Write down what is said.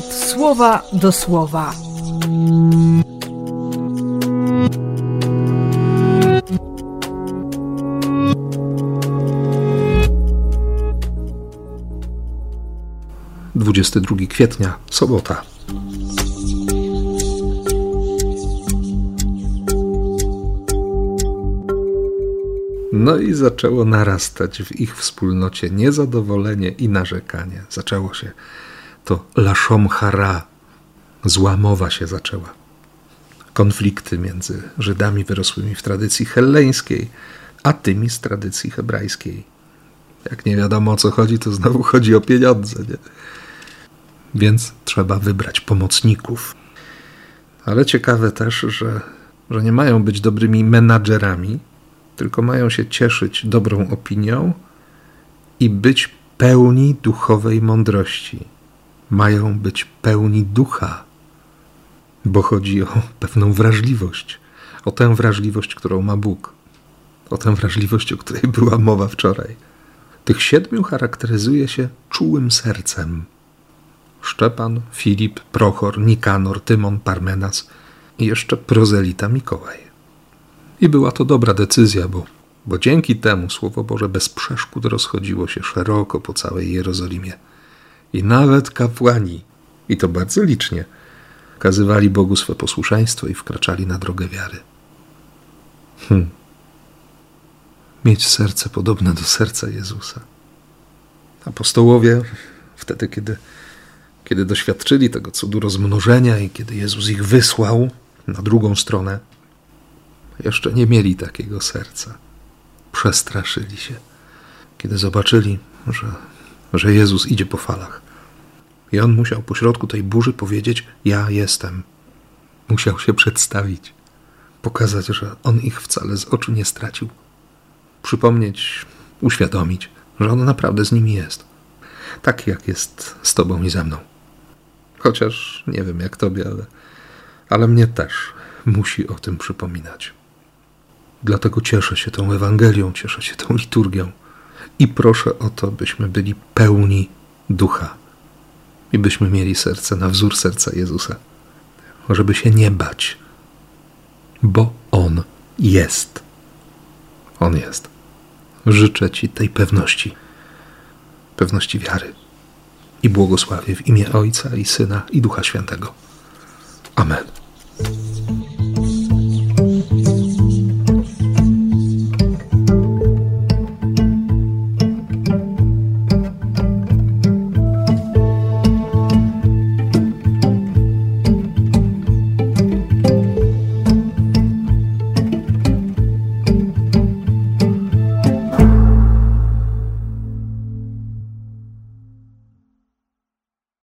słowa do słowa. Dwudziesty drugi kwietnia, sobota. No i zaczęło narastać w ich wspólnocie niezadowolenie i narzekanie. Zaczęło się to laszom hara, zła mowa się zaczęła. Konflikty między Żydami wyrosłymi w tradycji helleńskiej, a tymi z tradycji hebrajskiej. Jak nie wiadomo o co chodzi, to znowu chodzi o pieniądze. Nie? Więc trzeba wybrać pomocników. Ale ciekawe też, że, że nie mają być dobrymi menadżerami, tylko mają się cieszyć dobrą opinią i być pełni duchowej mądrości. Mają być pełni ducha, bo chodzi o pewną wrażliwość, o tę wrażliwość, którą ma Bóg, o tę wrażliwość, o której była mowa wczoraj. Tych siedmiu charakteryzuje się czułym sercem. Szczepan, Filip, Prochor, Nikanor, Tymon, Parmenas i jeszcze prozelita Mikołaj. I była to dobra decyzja, bo, bo dzięki temu Słowo Boże bez przeszkód rozchodziło się szeroko po całej Jerozolimie. I nawet kapłani, i to bardzo licznie, okazywali Bogu swe posłuszeństwo i wkraczali na drogę wiary. Hm. Mieć serce podobne do serca Jezusa. Apostołowie, wtedy, kiedy, kiedy doświadczyli tego cudu rozmnożenia i kiedy Jezus ich wysłał na drugą stronę, jeszcze nie mieli takiego serca. Przestraszyli się, kiedy zobaczyli, że, że Jezus idzie po falach. I on musiał pośrodku tej burzy powiedzieć: Ja jestem. Musiał się przedstawić, pokazać, że on ich wcale z oczu nie stracił. Przypomnieć, uświadomić, że on naprawdę z nimi jest. Tak jak jest z tobą i ze mną. Chociaż nie wiem jak tobie, ale, ale mnie też musi o tym przypominać. Dlatego cieszę się tą Ewangelią, cieszę się tą liturgią i proszę o to, byśmy byli pełni ducha i byśmy mieli serce na wzór serca Jezusa, żeby się nie bać, bo On jest. On jest. Życzę Ci tej pewności, pewności wiary i błogosławię w imię Ojca i Syna i Ducha Świętego. Amen.